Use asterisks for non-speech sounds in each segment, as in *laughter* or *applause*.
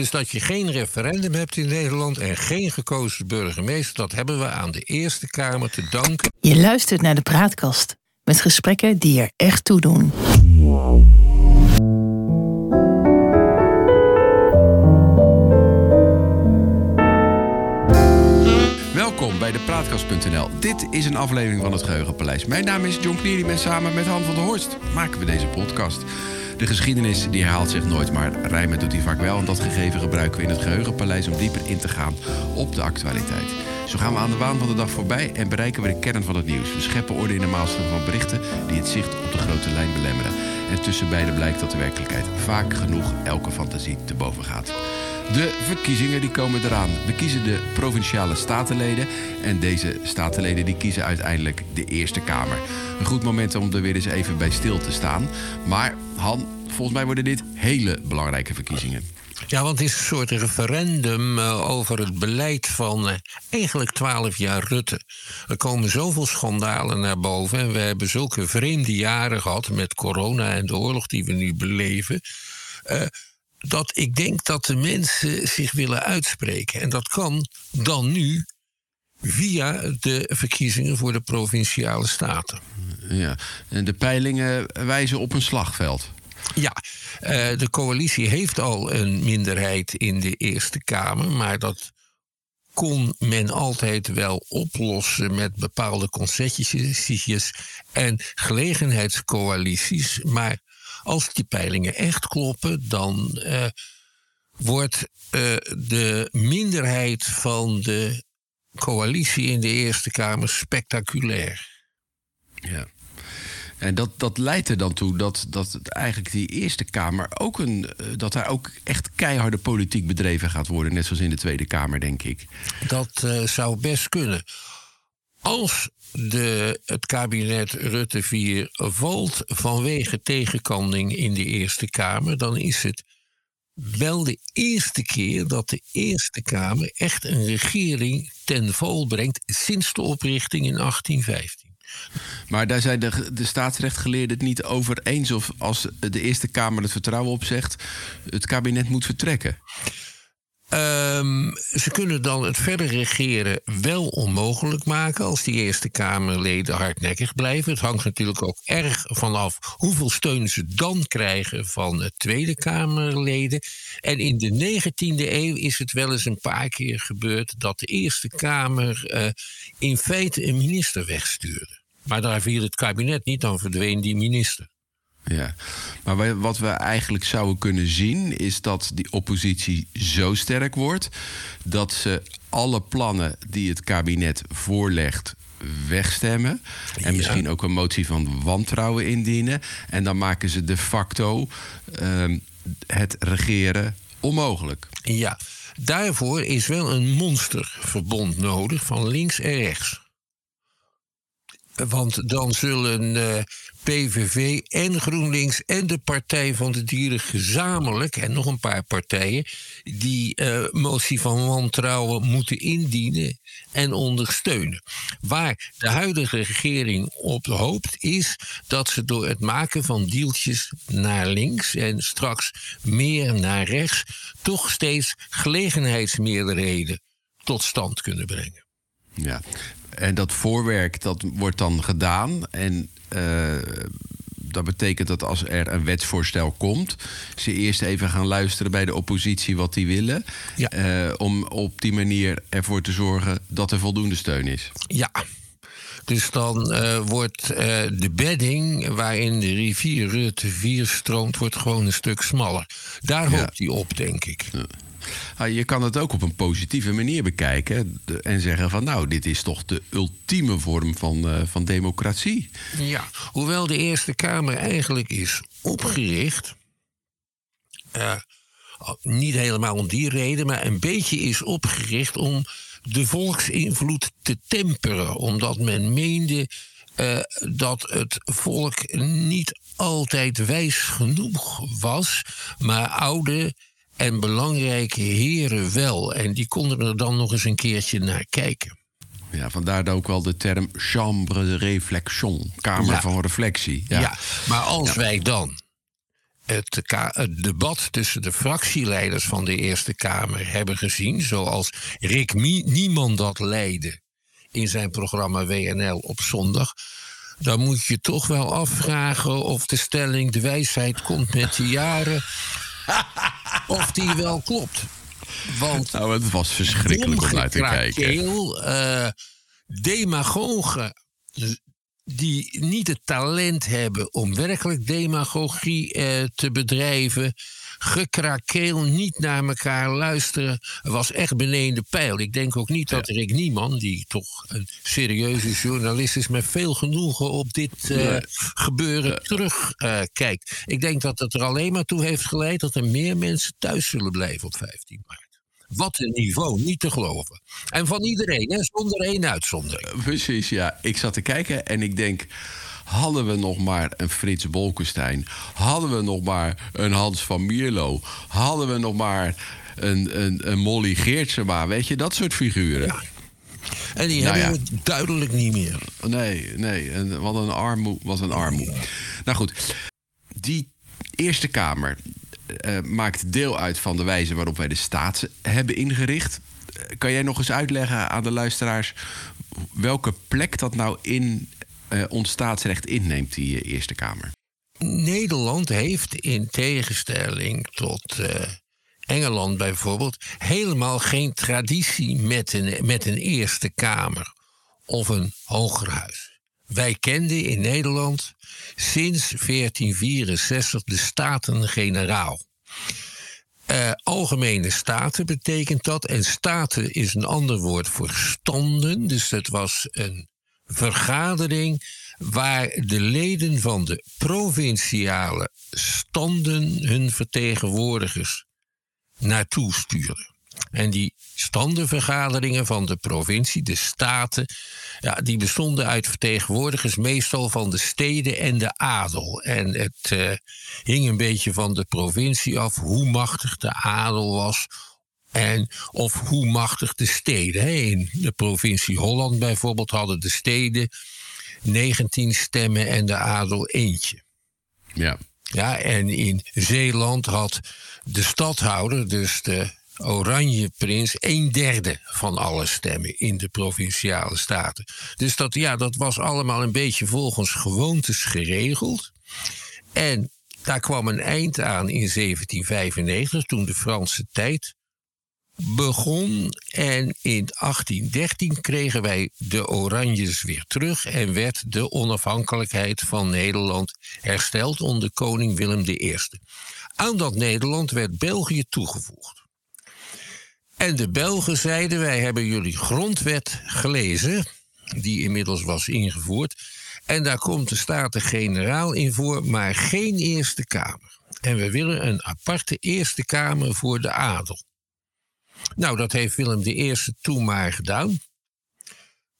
Dus dat je geen referendum hebt in Nederland en geen gekozen burgemeester, dat hebben we aan de Eerste Kamer te danken. Je luistert naar de praatkast met gesprekken die er echt toe doen. Welkom bij de Praatkast.nl. Dit is een aflevering van het Geheugenpaleis. Mijn naam is John Knierim en samen met Han van der Horst maken we deze podcast. De geschiedenis die herhaalt zich nooit, maar rijmen doet hij vaak wel. En dat gegeven gebruiken we in het Geheugenpaleis om dieper in te gaan op de actualiteit. Zo gaan we aan de waan van de dag voorbij en bereiken we de kern van het nieuws. We scheppen orde in de maalstroom van berichten die het zicht op de grote lijn belemmeren. En tussen beiden blijkt dat de werkelijkheid vaak genoeg elke fantasie te boven gaat. De verkiezingen die komen eraan. We kiezen de provinciale statenleden. En deze statenleden die kiezen uiteindelijk de Eerste Kamer. Een goed moment om er weer eens even bij stil te staan. Maar Han, volgens mij worden dit hele belangrijke verkiezingen. Ja, want het is een soort referendum uh, over het beleid van uh, eigenlijk twaalf jaar Rutte. Er komen zoveel schandalen naar boven en we hebben zulke vreemde jaren gehad met corona en de oorlog die we nu beleven. Uh, dat ik denk dat de mensen zich willen uitspreken. En dat kan dan nu via de verkiezingen voor de provinciale staten. Ja, en de peilingen wijzen op een slagveld. Ja, uh, de coalitie heeft al een minderheid in de Eerste Kamer, maar dat kon men altijd wel oplossen met bepaalde concessies en gelegenheidscoalities. Maar als die peilingen echt kloppen, dan uh, wordt uh, de minderheid van de coalitie in de Eerste Kamer spectaculair. Ja. En dat, dat leidt er dan toe dat, dat eigenlijk die Eerste Kamer ook een. eh, dat daar ook echt keiharde politiek bedreven gaat worden. Net zoals in de Tweede Kamer, denk ik. Dat uh, zou best kunnen. Als de, het kabinet Rutte 4 valt vanwege tegenkanting in de Eerste Kamer, dan is het wel de eerste keer dat de Eerste Kamer echt een regering ten val brengt sinds de oprichting in 1815. Maar daar zijn de, de staatsrechtgeleerden het niet over eens of als de Eerste Kamer het vertrouwen opzegt, het kabinet moet vertrekken. Um, ze kunnen dan het verder regeren wel onmogelijk maken als die Eerste Kamerleden hardnekkig blijven. Het hangt natuurlijk ook erg vanaf hoeveel steun ze dan krijgen van de Tweede Kamerleden. En in de 19e eeuw is het wel eens een paar keer gebeurd dat de Eerste Kamer uh, in feite een minister wegstuurde. Maar daar viel het kabinet niet, dan verdween die minister. Ja, maar wat we eigenlijk zouden kunnen zien is dat die oppositie zo sterk wordt dat ze alle plannen die het kabinet voorlegt wegstemmen. En Ja. misschien ook een motie van wantrouwen indienen. En dan maken ze de facto ehm, het regeren onmogelijk. Ja, daarvoor is wel een monsterverbond nodig van links en rechts. Want dan zullen eh, PVV en GroenLinks en de Partij van de Dieren gezamenlijk, en nog een paar partijen, die eh, motie van wantrouwen moeten indienen en ondersteunen. Waar de huidige regering op hoopt, is dat ze door het maken van deeltjes naar links en straks meer naar rechts, toch steeds gelegenheidsmeerderheden tot stand kunnen brengen. Ja. En dat voorwerk dat wordt dan gedaan. En eh, dat betekent dat als er een wetsvoorstel komt, ze eerst even gaan luisteren bij de oppositie wat die willen. Ja. Eh, om op die manier ervoor te zorgen dat er voldoende steun is. Ja. Dus dan uh, wordt uh, de bedding waarin de rivier Rutte 4 stroomt, wordt gewoon een stuk smaller. Daar Ja. hoopt hij op, denk ik. Ah, je kan het ook op een positieve manier bekijken en zeggen van nou, dit is toch de ultieme vorm van, eh, van democratie. Ja, hoewel de Eerste Kamer eigenlijk is opgericht. eh, niet helemaal om die reden, maar een beetje is opgericht om de volksinvloed te temperen. Omdat men meende eh, dat het volk niet altijd wijs genoeg was, maar oude en belangrijke heren wel. En die konden er dan nog eens een keertje naar kijken. Ja, vandaar ook wel de term chambre de réflexion, kamer Ja. van reflectie. Ja, maar als wij dan het, debat tussen de fractieleiders van de Eerste Kamer hebben gezien, zoals Rick Mie- Nieman dat leidde in zijn programma WNL op zondag, dan moet je toch wel afvragen of de stelling de wijsheid komt met de jaren, *laughs* of die wel klopt. Want Nou, het was verschrikkelijk om naar te kijken. Krakeel, eh, demagogen die niet het talent hebben om werkelijk demagogie eh, te bedrijven. Gekrakeel, niet naar elkaar luisteren, was echt beneden de pijl. Ik denk ook niet dat Rick Nieman, die toch een serieuze journalist is, met veel genoegen op dit eh, gebeuren terugkijkt. Ik denk dat het er alleen maar toe heeft geleid dat er meer mensen thuis zullen blijven op 15 maart. Wat een niveau, niet te geloven. En van iedereen, hè, zonder één uitzondering. Precies, ja. Ik zat te kijken en ik denk... Hadden we nog maar een Frits Bolkestein? Hadden we nog maar een Hans van Mierlo? Hadden we nog maar een, een, een Molly Geertsema? Weet je, dat soort figuren. En die Nou hebben we duidelijk niet meer. Nee, nee. En wat een armoe, wat een armoe. Nou goed, die Eerste Kamer eh, maakt deel uit van de wijze waarop wij de staat hebben ingericht. Eh, Kan jij nog eens uitleggen aan de luisteraars welke plek dat nou in eh, ons staatsrecht inneemt, die Eerste Kamer? Nederland heeft in tegenstelling tot Engeland bijvoorbeeld helemaal geen traditie met een, met een Eerste Kamer of een Hogerhuis. Wij kenden in Nederland sinds 1464 de Staten-Generaal. Eh, algemene staten betekent dat. En staten is een ander woord voor standen. Dus dat was een vergadering waar de leden van de provinciale standen hun vertegenwoordigers naartoe stuurden. En die standenvergaderingen van de provincie, de staten, ja, die bestonden uit vertegenwoordigers meestal van de steden en de adel. En het eh, hing een beetje van de provincie af hoe machtig de adel was. En of hoe machtig de steden. In de provincie Holland bijvoorbeeld hadden de steden 19 stemmen en de adel eentje. Ja. Ja, en in Zeeland had de stadhouder, dus de Oranje Prins, een derde van alle stemmen in de provinciale staten. Dus dat, ja, dat was allemaal een beetje volgens gewoontes geregeld. En daar kwam een eind aan in 1795, toen de Franse tijd begon. En in 1813 kregen wij de Oranjes weer terug en werd de onafhankelijkheid van Nederland hersteld onder koning Willem I. Aan dat Nederland werd België toegevoegd. En de Belgen zeiden: Wij hebben jullie grondwet gelezen, die inmiddels was ingevoerd. En daar komt de Staten-Generaal in voor, maar geen Eerste Kamer. En we willen een aparte Eerste Kamer voor de adel. Nou, dat heeft Willem I toen maar gedaan.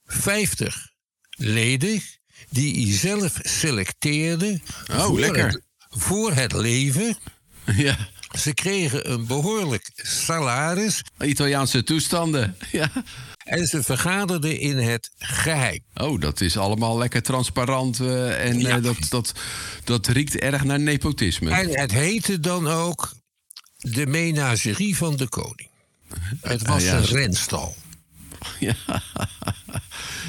50 leden die hij zelf selecteerde. Oh, voor lekker. Het, voor het leven. ja. Ze kregen een behoorlijk salaris. Italiaanse toestanden. *laughs* Ja. En ze vergaderden in het geheim. Oh, dat is allemaal lekker transparant eh, en Ja. eh, dat, dat, dat riekt erg naar nepotisme. En het heette dan ook de menagerie van de koning. Het was Ah, ja. een renstal. Ja, *laughs*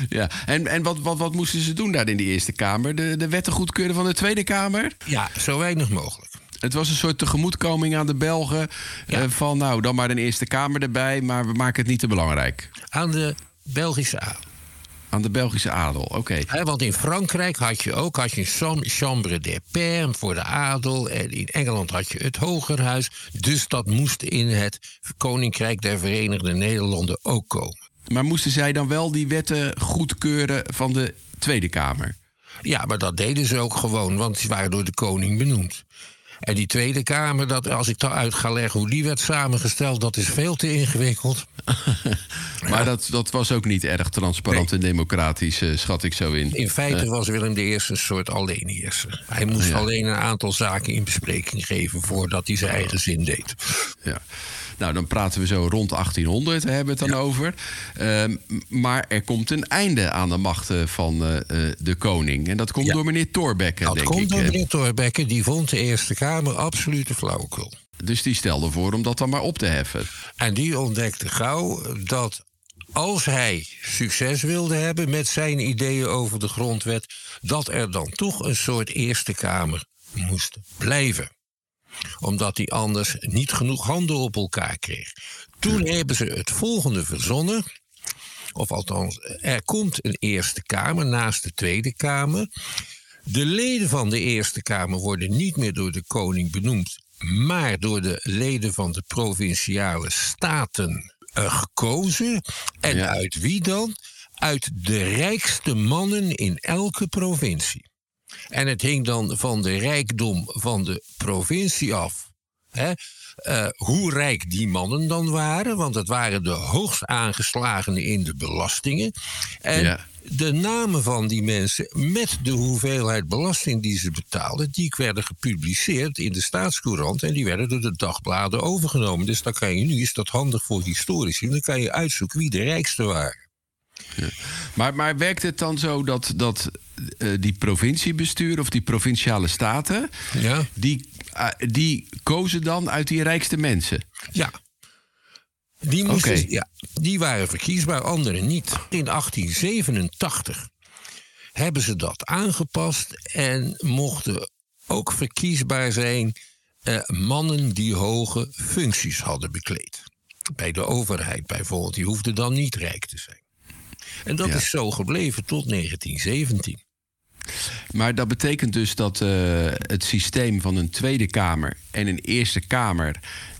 ja. en, en wat, wat, wat moesten ze doen daar in die Eerste Kamer? De, de wetten goedkeuren van de Tweede Kamer? Ja, zo weinig mogelijk. Het was een soort tegemoetkoming aan de Belgen. Ja. eh, van nou, dan maar een Eerste Kamer erbij, maar we maken het niet te belangrijk. Aan de Belgische adel. Aan de Belgische adel, oké. Want in Frankrijk had je ook had je chambre des pairs voor de adel. En in Engeland had je het Hogerhuis. Dus dat moest in het Koninkrijk der Verenigde Nederlanden ook komen. Maar moesten zij dan wel die wetten goedkeuren van de Tweede Kamer? Ja, maar dat deden ze ook gewoon, want ze waren door de koning benoemd. En die Tweede Kamer, dat, als ik dan uit ga leggen hoe die werd samengesteld, dat is veel te ingewikkeld. *laughs* Maar dat, dat was ook niet erg transparant en democratisch, eh, schat ik zo in. In feite was Willem I een soort alleenheerser. Hij moest Ja. alleen een aantal zaken in bespreking geven voordat hij zijn eigen zin deed. Ja. Nou, dan praten we zo rond 1800, hebben we het dan over. Ehm, maar er komt een einde aan de machten van de koning. En dat komt door meneer Thorbecke, dat denk ik. Dat komt door meneer Thorbecke. Die vond de Eerste Kamer absolute flauwekul. Dus die stelde voor om dat dan maar op te heffen. En die ontdekte gauw dat als hij succes wilde hebben met zijn ideeën over de grondwet, dat er dan toch een soort Eerste Kamer moest blijven omdat hij anders niet genoeg handen op elkaar kreeg. Toen hebben ze het volgende verzonnen. Of althans, er komt een Eerste Kamer naast de Tweede Kamer. De leden van de Eerste Kamer worden niet meer door de koning benoemd, maar door de leden van de provinciale staten uh, gekozen. En uit wie dan? Uit de rijkste mannen in elke provincie. En het hing dan van de rijkdom van de provincie af. Hè? Uh, hoe rijk die mannen dan waren, want het waren de hoogst aangeslagenen in de belastingen. En ja de namen van die mensen met de hoeveelheid belasting die ze betaalden, die werden gepubliceerd in de staatscourant en die werden door de dagbladen overgenomen. Dus dan kan je nu, is dat handig voor historici, dan kan je uitzoeken wie de rijkste waren. Ja. Maar, maar werkt het dan zo dat, dat uh, die provinciebestuur of die provinciale staten, ja. die, uh, die kozen dan uit die rijkste mensen? Ja. Die, moesten, ja, die waren verkiesbaar, anderen niet. In 1887 hebben ze dat aangepast en mochten ook verkiesbaar zijn eh, mannen die hoge functies hadden bekleed. Bij de overheid bijvoorbeeld, die hoefden dan niet rijk te zijn. En dat is zo gebleven tot 1917. Maar dat betekent dus dat uh, het systeem van een Tweede Kamer en een Eerste Kamer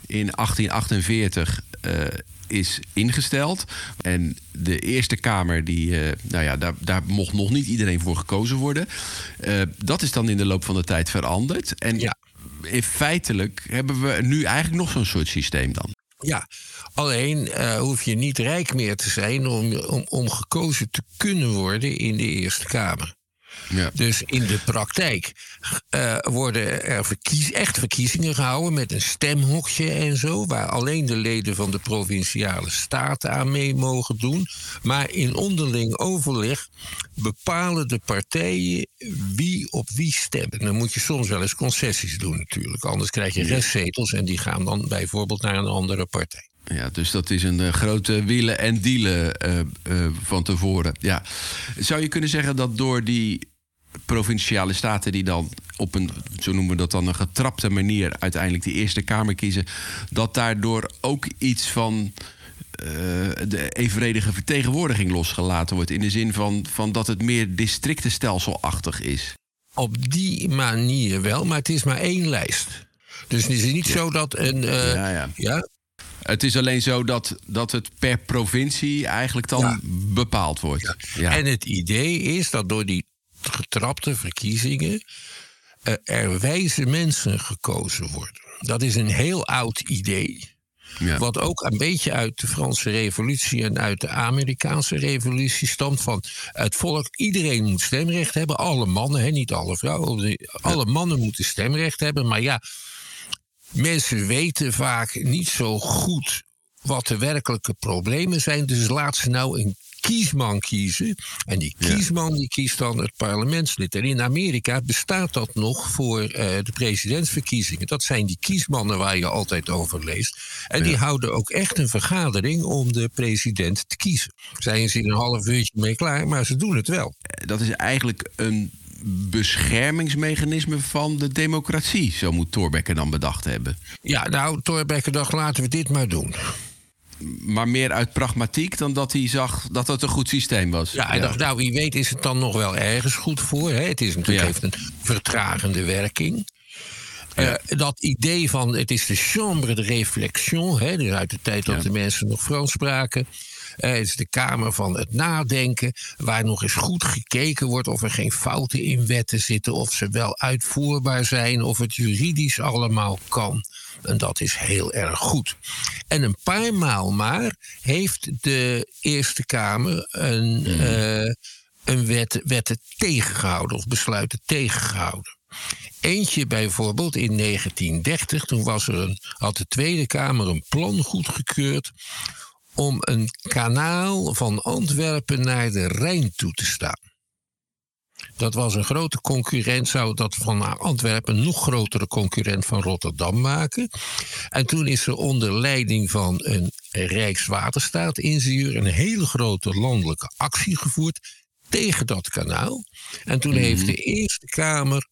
in 1848 uh, is ingesteld. En de Eerste Kamer, die, uh, nou ja, daar, daar mocht nog niet iedereen voor gekozen worden. Dat is dan in de loop van de tijd veranderd. En ja. in feitelijk hebben we nu eigenlijk nog zo'n soort systeem dan. Ja, alleen uh, hoef je niet rijk meer te zijn om, om, om gekozen te kunnen worden in de Eerste Kamer. Ja. Dus in de praktijk uh, worden er verkies, echt verkiezingen gehouden met een stemhokje en zo, waar alleen de leden van de provinciale staten aan mee mogen doen. Maar in onderling overleg bepalen de partijen wie op wie stemmen. Dan moet je soms wel eens concessies doen natuurlijk, anders krijg je restzetels en die gaan dan bijvoorbeeld naar een andere partij. Ja, dus dat is een uh, grote wielen en dealen uh, uh, van tevoren. Ja. Zou je kunnen zeggen dat door die provinciale staten die dan op een, zo noemen we dat dan, een getrapte manier uiteindelijk die Eerste Kamer kiezen, dat daardoor ook iets van de evenredige vertegenwoordiging losgelaten wordt. In de zin van, van dat het meer districtenstelselachtig is. Op die manier wel, maar het is maar één lijst. Dus het is niet ja. zo dat een. ja, ja. ja, het is alleen zo dat, dat het per provincie eigenlijk dan ja. bepaald wordt. Ja. En het idee is dat door die getrapte verkiezingen uh, er wijze mensen gekozen worden. Dat is een heel oud idee. Ja. Wat ook een beetje uit de Franse Revolutie en uit de Amerikaanse Revolutie stamt. Van het volk, iedereen moet stemrecht hebben. Alle mannen, hè, niet alle vrouwen. Alle mannen moeten stemrecht hebben. Maar ja, mensen weten vaak niet zo goed wat de werkelijke problemen zijn. Dus laat ze nou een kiesman kiezen. En die kiesman die kiest dan het parlementslid. En in Amerika bestaat dat nog voor uh, de presidentsverkiezingen. Dat zijn die kiesmannen waar je altijd over leest. En die houden ook echt een vergadering om de president te kiezen. Zijn ze in een half uurtje mee klaar, maar ze doen het wel. Dat is eigenlijk een beschermingsmechanisme van de democratie. Zo moet Thorbecke dan bedacht hebben. Ja, nou, Thorbecke dacht, laten we dit maar doen. Maar meer uit pragmatiek dan dat hij zag dat het een goed systeem was. Ja, hij ja. dacht, nou, wie weet is het dan nog wel ergens goed voor. Hè? Het is natuurlijk, ja. heeft een vertragende werking. Ja. Uh, dat idee van het is de chambre de réflexion, hè, dus uit de tijd dat de mensen nog Frans spraken. Uh, het is de kamer van het nadenken, waar nog eens goed gekeken wordt of er geen fouten in wetten zitten, of ze wel uitvoerbaar zijn, of het juridisch allemaal kan. En dat is heel erg goed. En een paar maal maar heeft de Eerste Kamer een, uh, een wet, wetten tegengehouden of besluiten tegengehouden. Eentje bijvoorbeeld in 1930, toen was er een, had de Tweede Kamer een plan goedgekeurd om een kanaal van Antwerpen naar de Rijn toe te staan. Dat was een grote concurrent, zou dat van Antwerpen een nog grotere concurrent van Rotterdam maken. En toen is er onder leiding van een Rijkswaterstaat-ingenieur een hele grote landelijke actie gevoerd tegen dat kanaal. En toen heeft Mhm. de Eerste Kamer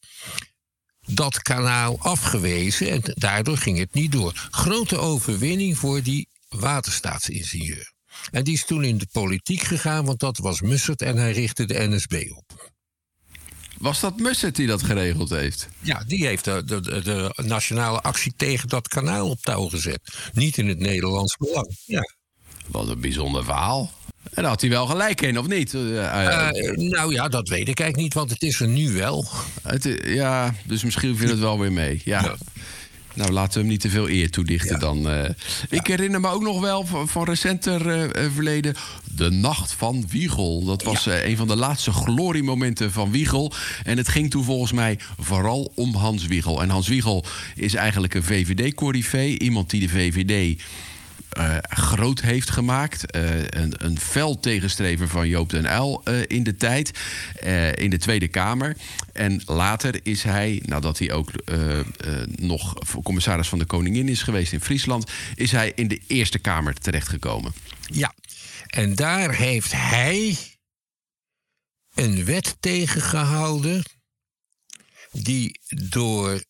dat kanaal afgewezen en daardoor ging het niet door. Grote overwinning voor die waterstaatsingenieur. En die is toen in de politiek gegaan, want dat was Mussert en hij richtte de NSB op. Was dat Mussert die dat geregeld heeft? Ja, die heeft de, de, de, nationale actie tegen dat kanaal op touw gezet. Niet in het Nederlands belang. Ja. Wat een bijzonder verhaal. En daar had hij wel gelijk in, of niet? Eh, eh, Eh, nou ja, dat weet ik eigenlijk niet, want het is er nu wel. het, ja, dus misschien viel het wel weer mee. Ja. Ja. Nou, laten we hem niet te veel eer toedichten dan. eh. Ik herinner me ook nog wel van, van recenter eh, eh, verleden... De Nacht van Wiegel. Dat was een van de laatste gloriemomenten van Wiegel. En het ging toen volgens mij vooral om Hans Wiegel. En Hans Wiegel is eigenlijk een VVD-corrivee. Iemand die de VVD eh, groot heeft gemaakt. Eh, een, een fel tegenstrever van Joop den Uyl eh, in de tijd. in de Tweede Kamer. En later is hij, nadat hij ook nog commissaris van de Koningin is geweest in Friesland... is hij in de Eerste Kamer terechtgekomen. Ja, en daar heeft hij een wet tegengehouden die door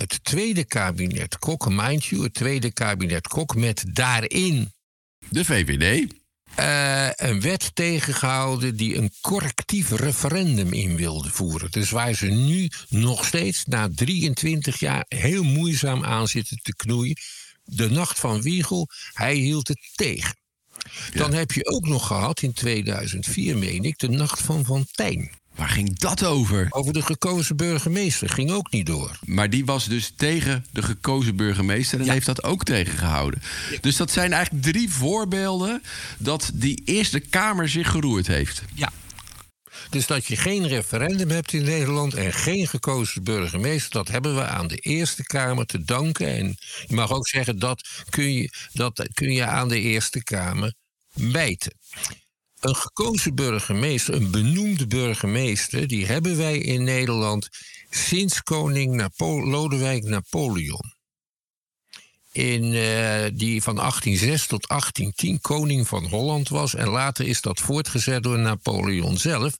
het tweede kabinet Kok, mind you, het tweede kabinet Kok met daarin De VVD. eh, een wet tegengehouden die een correctief referendum in wilde voeren. Dus waar ze nu nog steeds na 23 jaar heel moeizaam aan zitten te knoeien. De nacht van Wiegel, hij hield het tegen. Dan heb je ook nog gehad in 2004, meen ik, de nacht van Van Tijn. Waar ging dat over? Over de gekozen burgemeester ging ook niet door. Maar die was dus tegen de gekozen burgemeester en Ja. heeft dat ook tegengehouden. Dus dat zijn eigenlijk drie voorbeelden dat die Eerste Kamer zich geroerd heeft. Ja. Dus dat je geen referendum hebt in Nederland en geen gekozen burgemeester, dat hebben we aan de Eerste Kamer te danken. En je mag ook zeggen dat kun je, dat kun je aan de Eerste Kamer wijten. Een gekozen burgemeester, een benoemde burgemeester, die hebben wij in Nederland sinds koning Lodewijk Napoleon. In, eh, die van 1806 tot 1810 koning van Holland was. En later is dat voortgezet door Napoleon zelf.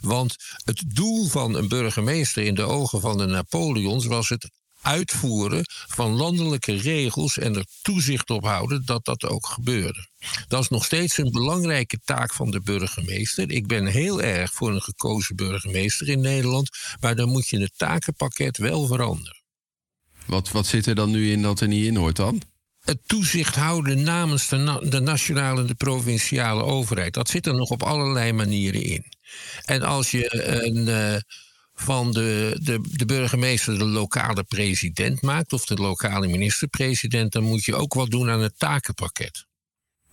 Want het doel van een burgemeester in de ogen van de Napoleons was het uitvoeren van landelijke regels en er toezicht op houden dat dat ook gebeurde. Dat is nog steeds een belangrijke taak van de burgemeester. Ik ben heel erg voor een gekozen burgemeester in Nederland, maar dan moet je het takenpakket wel veranderen. Wat, wat zit er dan nu in dat er niet in hoort dan? het toezicht houden namens de, na- de nationale en de provinciale overheid. Dat zit er nog op allerlei manieren in. En als je een, eh, van de, de, de burgemeester de lokale president maakt, of de lokale minister-president, dan moet je ook wat doen aan het takenpakket.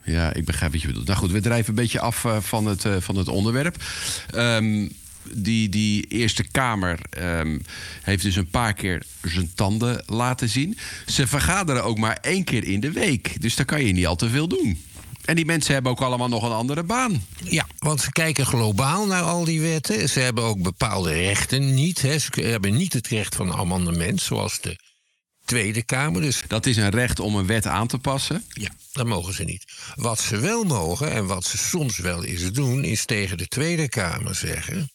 Ja, ik begrijp wat je bedoelt. Nou goed, we drijven een beetje af eh, van, het, eh, van het onderwerp. Ehm, die, die Eerste Kamer ehm, heeft dus een paar keer zijn tanden laten zien. Ze vergaderen ook maar één keer in de week. Dus daar kan je niet al te veel doen. En die mensen hebben ook allemaal nog een andere baan. Ja, want ze kijken globaal naar al die wetten. Ze hebben ook bepaalde rechten niet. Hè. Ze hebben niet het recht van amendement, zoals de Tweede Kamer. Dus Dat is een recht om een wet aan te passen. Ja, dat mogen ze niet. Wat ze wel mogen en wat ze soms wel eens doen, is tegen de Tweede Kamer zeggen: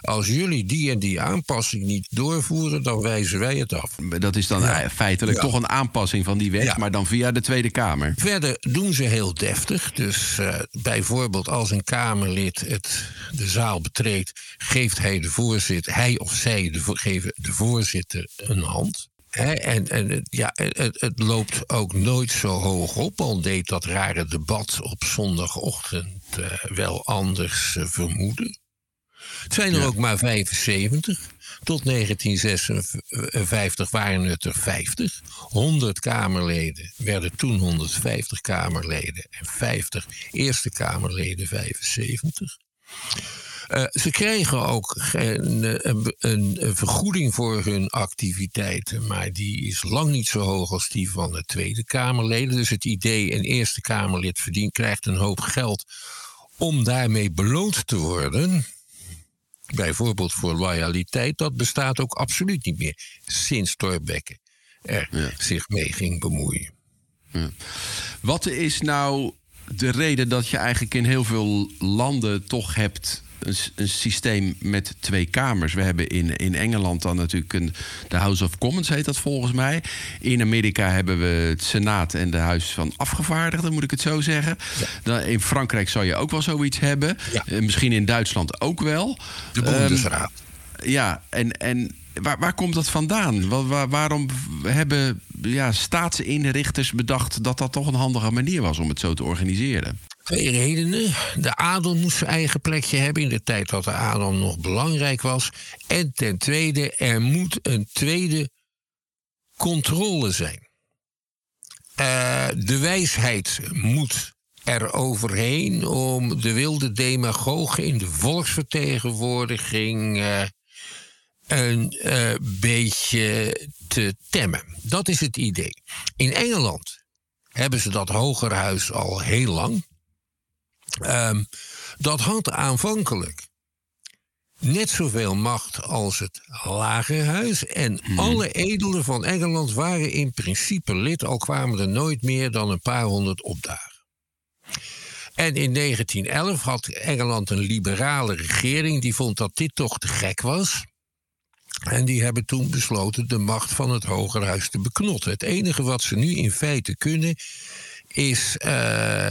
Als jullie die en die aanpassing niet doorvoeren, dan wijzen wij het af. Dat is dan eh, feitelijk Ja. toch een aanpassing van die wet, Ja. maar dan via de Tweede Kamer. Verder doen ze heel deftig. Dus eh, bijvoorbeeld als een Kamerlid het, de zaal betreedt, geeft hij, de voorzitter, hij of zij de, geven de voorzitter een hand. En en het- ja, het, het loopt ook nooit zo hoog op, al deed dat rare debat op zondagochtend eh, wel anders eh, vermoeden. Het zijn er ook maar 75. Tot 1956 waren het er 50. 100 Kamerleden werden toen 150 Kamerleden. En 50 Eerste Kamerleden 75. Uh, ze kregen ook een, een, een, vergoeding voor hun activiteiten, maar die is lang niet zo hoog als die van de Tweede Kamerleden. Dus het idee een Eerste Kamerlid verdient, krijgt een hoop geld om daarmee beloond te worden. Bijvoorbeeld voor loyaliteit, dat bestaat ook absoluut niet meer sinds Thorbecke er zich mee ging bemoeien. Ja. Wat is nou de reden dat je eigenlijk in heel veel landen toch hebt een, een, systeem met twee kamers. We hebben in, in Engeland dan natuurlijk een, de House of Commons, heet dat volgens mij. In Amerika hebben we het Senaat en de Huis van Afgevaardigden, moet ik het zo zeggen. Dan, in Frankrijk zou je ook wel zoiets hebben. Uh, misschien in Duitsland ook wel. De Bundesraad. Um, ja, en, en Waar, waar, komt dat vandaan? Waar, waarom hebben ja, staatsinrichters bedacht dat dat toch een handige manier was om het zo te organiseren? Twee redenen. De adel moest zijn eigen plekje hebben in de tijd dat de adel nog belangrijk was. En ten tweede, er moet een tweede controle zijn. Uh, de wijsheid moet er overheen om de wilde demagogen in de volksvertegenwoordiging uh, een uh, beetje te temmen. Dat is het idee. In Engeland hebben ze dat hogerhuis al heel lang. Um, dat had aanvankelijk net zoveel macht als het lagerhuis. En hmm. alle edelen van Engeland waren in principe lid, al kwamen er nooit meer dan een paar honderd opdagen. En in 1911 had Engeland een liberale regering die vond dat dit toch te gek was. En die hebben toen besloten de macht van het Hogerhuis te beknotten. Het enige wat ze nu in feite kunnen is uh,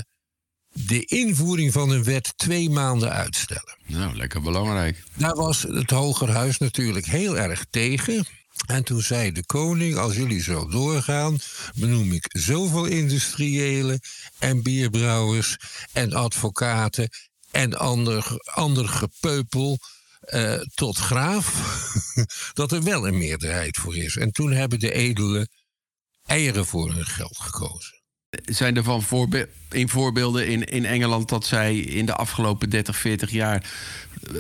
de invoering van een wet twee maanden uitstellen. Nou, lekker belangrijk. Daar was het Hogerhuis natuurlijk heel erg tegen. En toen zei de koning: Als jullie zo doorgaan, benoem ik zoveel industriëlen en bierbrouwers en advocaten en ander, ander gepeupel uh, tot graaf, *laughs* dat er wel een meerderheid voor is. En toen hebben de edelen eieren voor hun geld gekozen. Zijn er van voorbe in voorbeelden in, in Engeland dat zij in de afgelopen 30, 40 jaar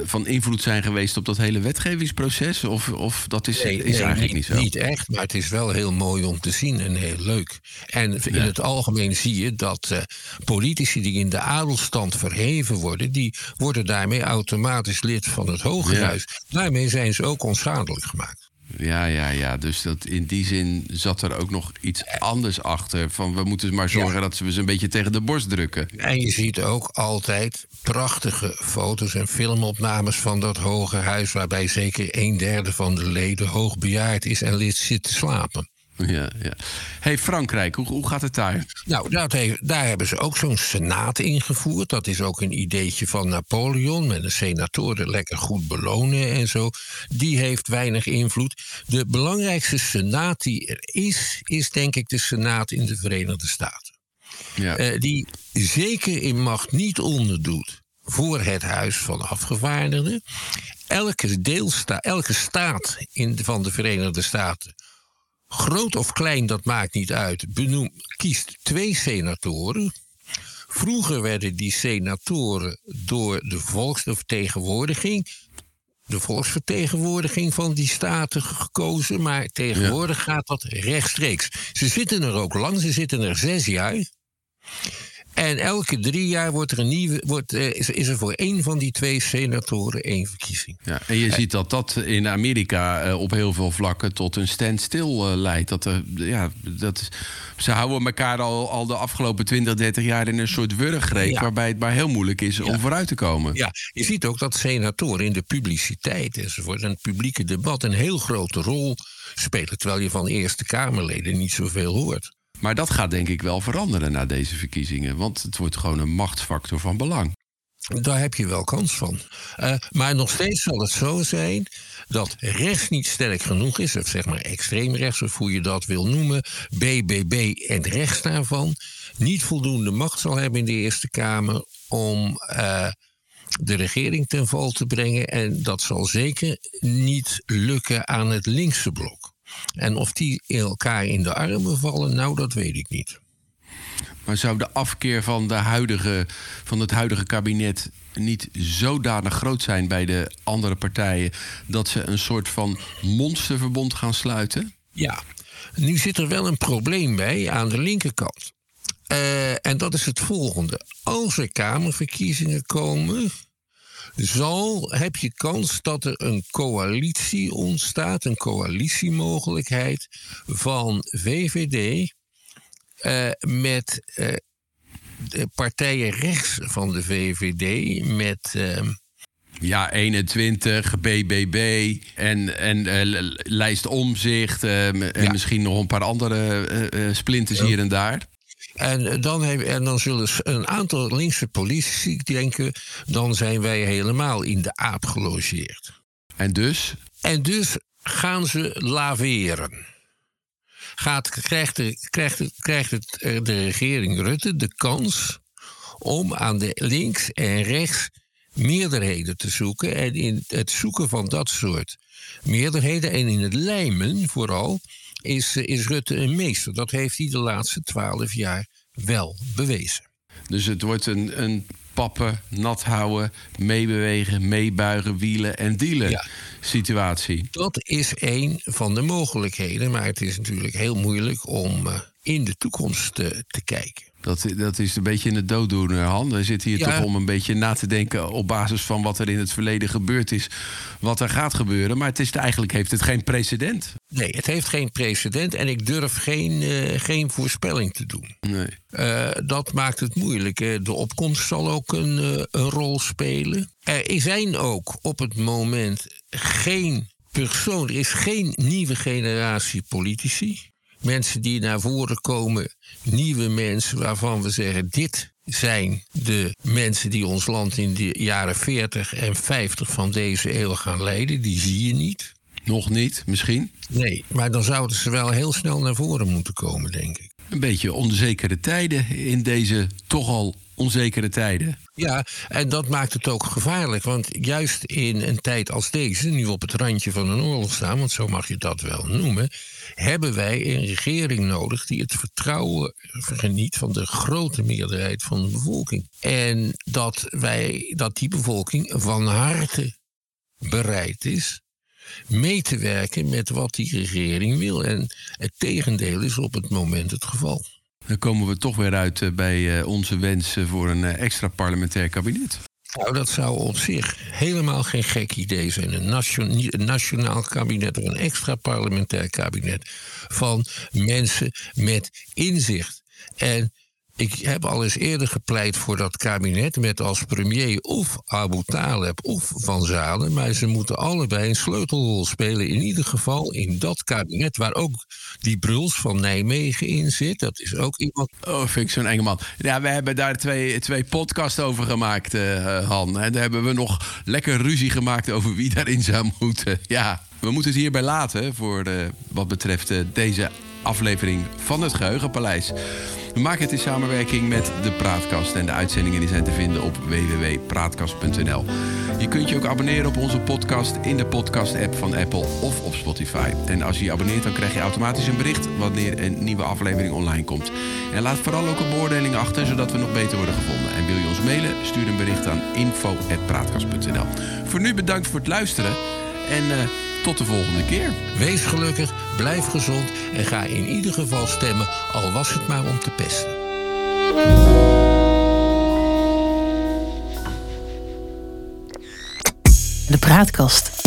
van invloed zijn geweest op dat hele wetgevingsproces? Of, of dat is, is eigenlijk niet, niet, zo? Niet echt, maar het is wel heel mooi om te zien en heel leuk. En in het algemeen zie je dat uh, politici die in de adelstand verheven worden, die worden daarmee automatisch lid van het Hogerhuis. Ja. Daarmee zijn ze ook onschadelijk gemaakt. Ja, ja, ja. Dus dat, in die zin zat er ook nog iets anders achter. Van we moeten maar zorgen dat ze ze een beetje tegen de borst drukken. En je ziet ook altijd prachtige foto's en filmopnames van dat hoge huis. waarbij zeker een derde van de leden hoogbejaard is en lid zit te slapen. Ja, ja. Hey, Frankrijk, hoe, hoe gaat het daar? Nou, heeft, daar hebben ze ook zo'n senaat ingevoerd. Dat is ook een ideetje van Napoleon. Met de senatoren lekker goed belonen en zo. Die heeft weinig invloed. De belangrijkste senaat die er is, is denk ik de senaat in de Verenigde Staten. Ja. Uh, die zeker in macht niet onderdoet voor het Huis van Afgevaardigden. Elke, deelstaat, elke staat in de, van de Verenigde Staten groot of klein, dat maakt niet uit, benoem, kiest twee senatoren. Vroeger werden die senatoren door de volksvertegenwoordiging, de volksvertegenwoordiging van die staten gekozen, maar tegenwoordig gaat dat rechtstreeks. Ze zitten er ook lang, ze zitten er zes jaar. En elke drie jaar wordt er een nieuwe, wordt, eh, is, is er voor één van die twee senatoren één verkiezing. Ja, en je eh, ziet dat dat in Amerika uh, op heel veel vlakken tot een standstill leidt. Dat, er, ja, dat, ze houden elkaar al, al de afgelopen 20, 30 jaar in een soort wurggreep... Ja. waarbij het maar heel moeilijk is om vooruit te komen. Ja, je ziet ook dat senatoren in de publiciteit enzovoort... en het publieke debat een heel grote rol spelen... terwijl je van Eerste Kamerleden niet zoveel hoort. Maar dat gaat denk ik wel veranderen na deze verkiezingen. Want het wordt gewoon een machtsfactor van belang. Daar heb je wel kans van. Uh, maar nog steeds zal het zo zijn dat rechts niet sterk genoeg is, of zeg maar extreem rechts, of hoe je dat wil noemen, BBB en rechts daarvan, niet voldoende macht zal hebben in de Eerste Kamer om uh, de regering ten val te brengen. En dat zal zeker niet lukken aan het linkse blok. En of die elkaar in de armen vallen, nou, dat weet ik niet. Maar zou de afkeer van, de huidige, van het huidige kabinet niet zodanig groot zijn bij de andere partijen dat ze een soort van monsterverbond gaan sluiten? Ja, nu zit er wel een probleem bij aan de linkerkant. Uh, en dat is het volgende. Als er Kamerverkiezingen komen, zal, heb je kans dat er een coalitie ontstaat, een coalitiemogelijkheid van VVD uh, met uh, de partijen rechts van de VVD, met. Uh, ja, 21, BBB en, en uh, lijst omzicht en ja. misschien nog een paar andere splinters hier en daar. En dan, heb, en dan zullen een aantal linkse politici denken: dan zijn wij helemaal in de aap gelogeerd. En dus? En dus gaan ze laveren. Gaat, krijgt, de, krijgt, krijgt het, eh, de regering Rutte de kans om aan de links en rechts meerderheden te zoeken. En in het zoeken van dat soort meerderheden en in het lijmen vooral is, eh, is Rutte een meester. Dat heeft hij de laatste twaalf jaar wel bewezen. Dus het wordt een, een pappen, nat houden, meebewegen, meebuigen, wielen en dealen ja. situatie. Dat is een van de mogelijkheden, maar het is natuurlijk heel moeilijk om uh, in de toekomst te, te kijken. Dat, dat is een beetje in het dooddoener, Han. We zitten hier toch om een beetje na te denken op basis van wat er in het verleden gebeurd is, wat er gaat gebeuren. Maar het is, eigenlijk heeft het geen precedent. Nee, het heeft geen precedent en ik durf geen, uh, geen voorspelling te doen. Nee. Uh, dat maakt het moeilijk. De opkomst zal ook een, uh, een rol spelen. Er zijn ook op het moment geen persoon, er is geen nieuwe generatie politici mensen die naar voren komen, nieuwe mensen waarvan we zeggen: dit zijn de mensen die ons land in de jaren 40 en 50 van deze eeuw gaan leiden. Die zie je niet. Nog niet, misschien? Nee, maar dan zouden ze wel heel snel naar voren moeten komen, denk ik. Een beetje onzekere tijden in deze toch al onzekere tijden. Ja, en dat maakt het ook gevaarlijk. Want juist in een tijd als deze, nu op het randje van een oorlog staan, want zo mag je dat wel noemen, hebben wij een regering nodig die het vertrouwen geniet van de grote meerderheid van de bevolking. En dat, wij, dat die bevolking van harte bereid is mee te werken met wat die regering wil. En het tegendeel is op het moment het geval. Dan komen we toch weer uit eh, bij eh, onze wensen voor een eh, extra parlementair kabinet. Nou, dat zou op zich helemaal geen gek idee zijn. Een, een nationaal kabinet of een extra parlementair kabinet van mensen met inzicht. En ik heb al eens eerder gepleit voor dat kabinet met als premier of Abu Taleb of Van Zalen. Maar ze moeten allebei een sleutelrol spelen. In ieder geval in dat kabinet waar ook die Bruls van Nijmegen in zit. Dat is ook iemand. Oh, vind ik zo'n enge man. Ja, we hebben daar twee, twee podcasts over gemaakt, uh, Han. En daar hebben we nog lekker ruzie gemaakt over wie daarin zou moeten. Ja, we moeten het hierbij laten voor uh, wat betreft uh, deze aflevering van het Geheugenpaleis. We maken het in samenwerking met de Praatkast. En de uitzendingen die zijn te vinden op www.praatkast.nl. Je kunt je ook abonneren op onze podcast in de podcast-app van Apple of op Spotify. En als je je abonneert, dan krijg je automatisch een bericht wanneer een nieuwe aflevering online komt. En laat vooral ook een beoordeling achter, zodat we nog beter worden gevonden. En wil je ons mailen? Stuur een bericht aan info.praatkast.nl. Voor nu bedankt voor het luisteren. En uh, tot de volgende keer. Wees gelukkig, blijf gezond en ga in ieder geval stemmen, al was het maar om te pesten. De praatkast.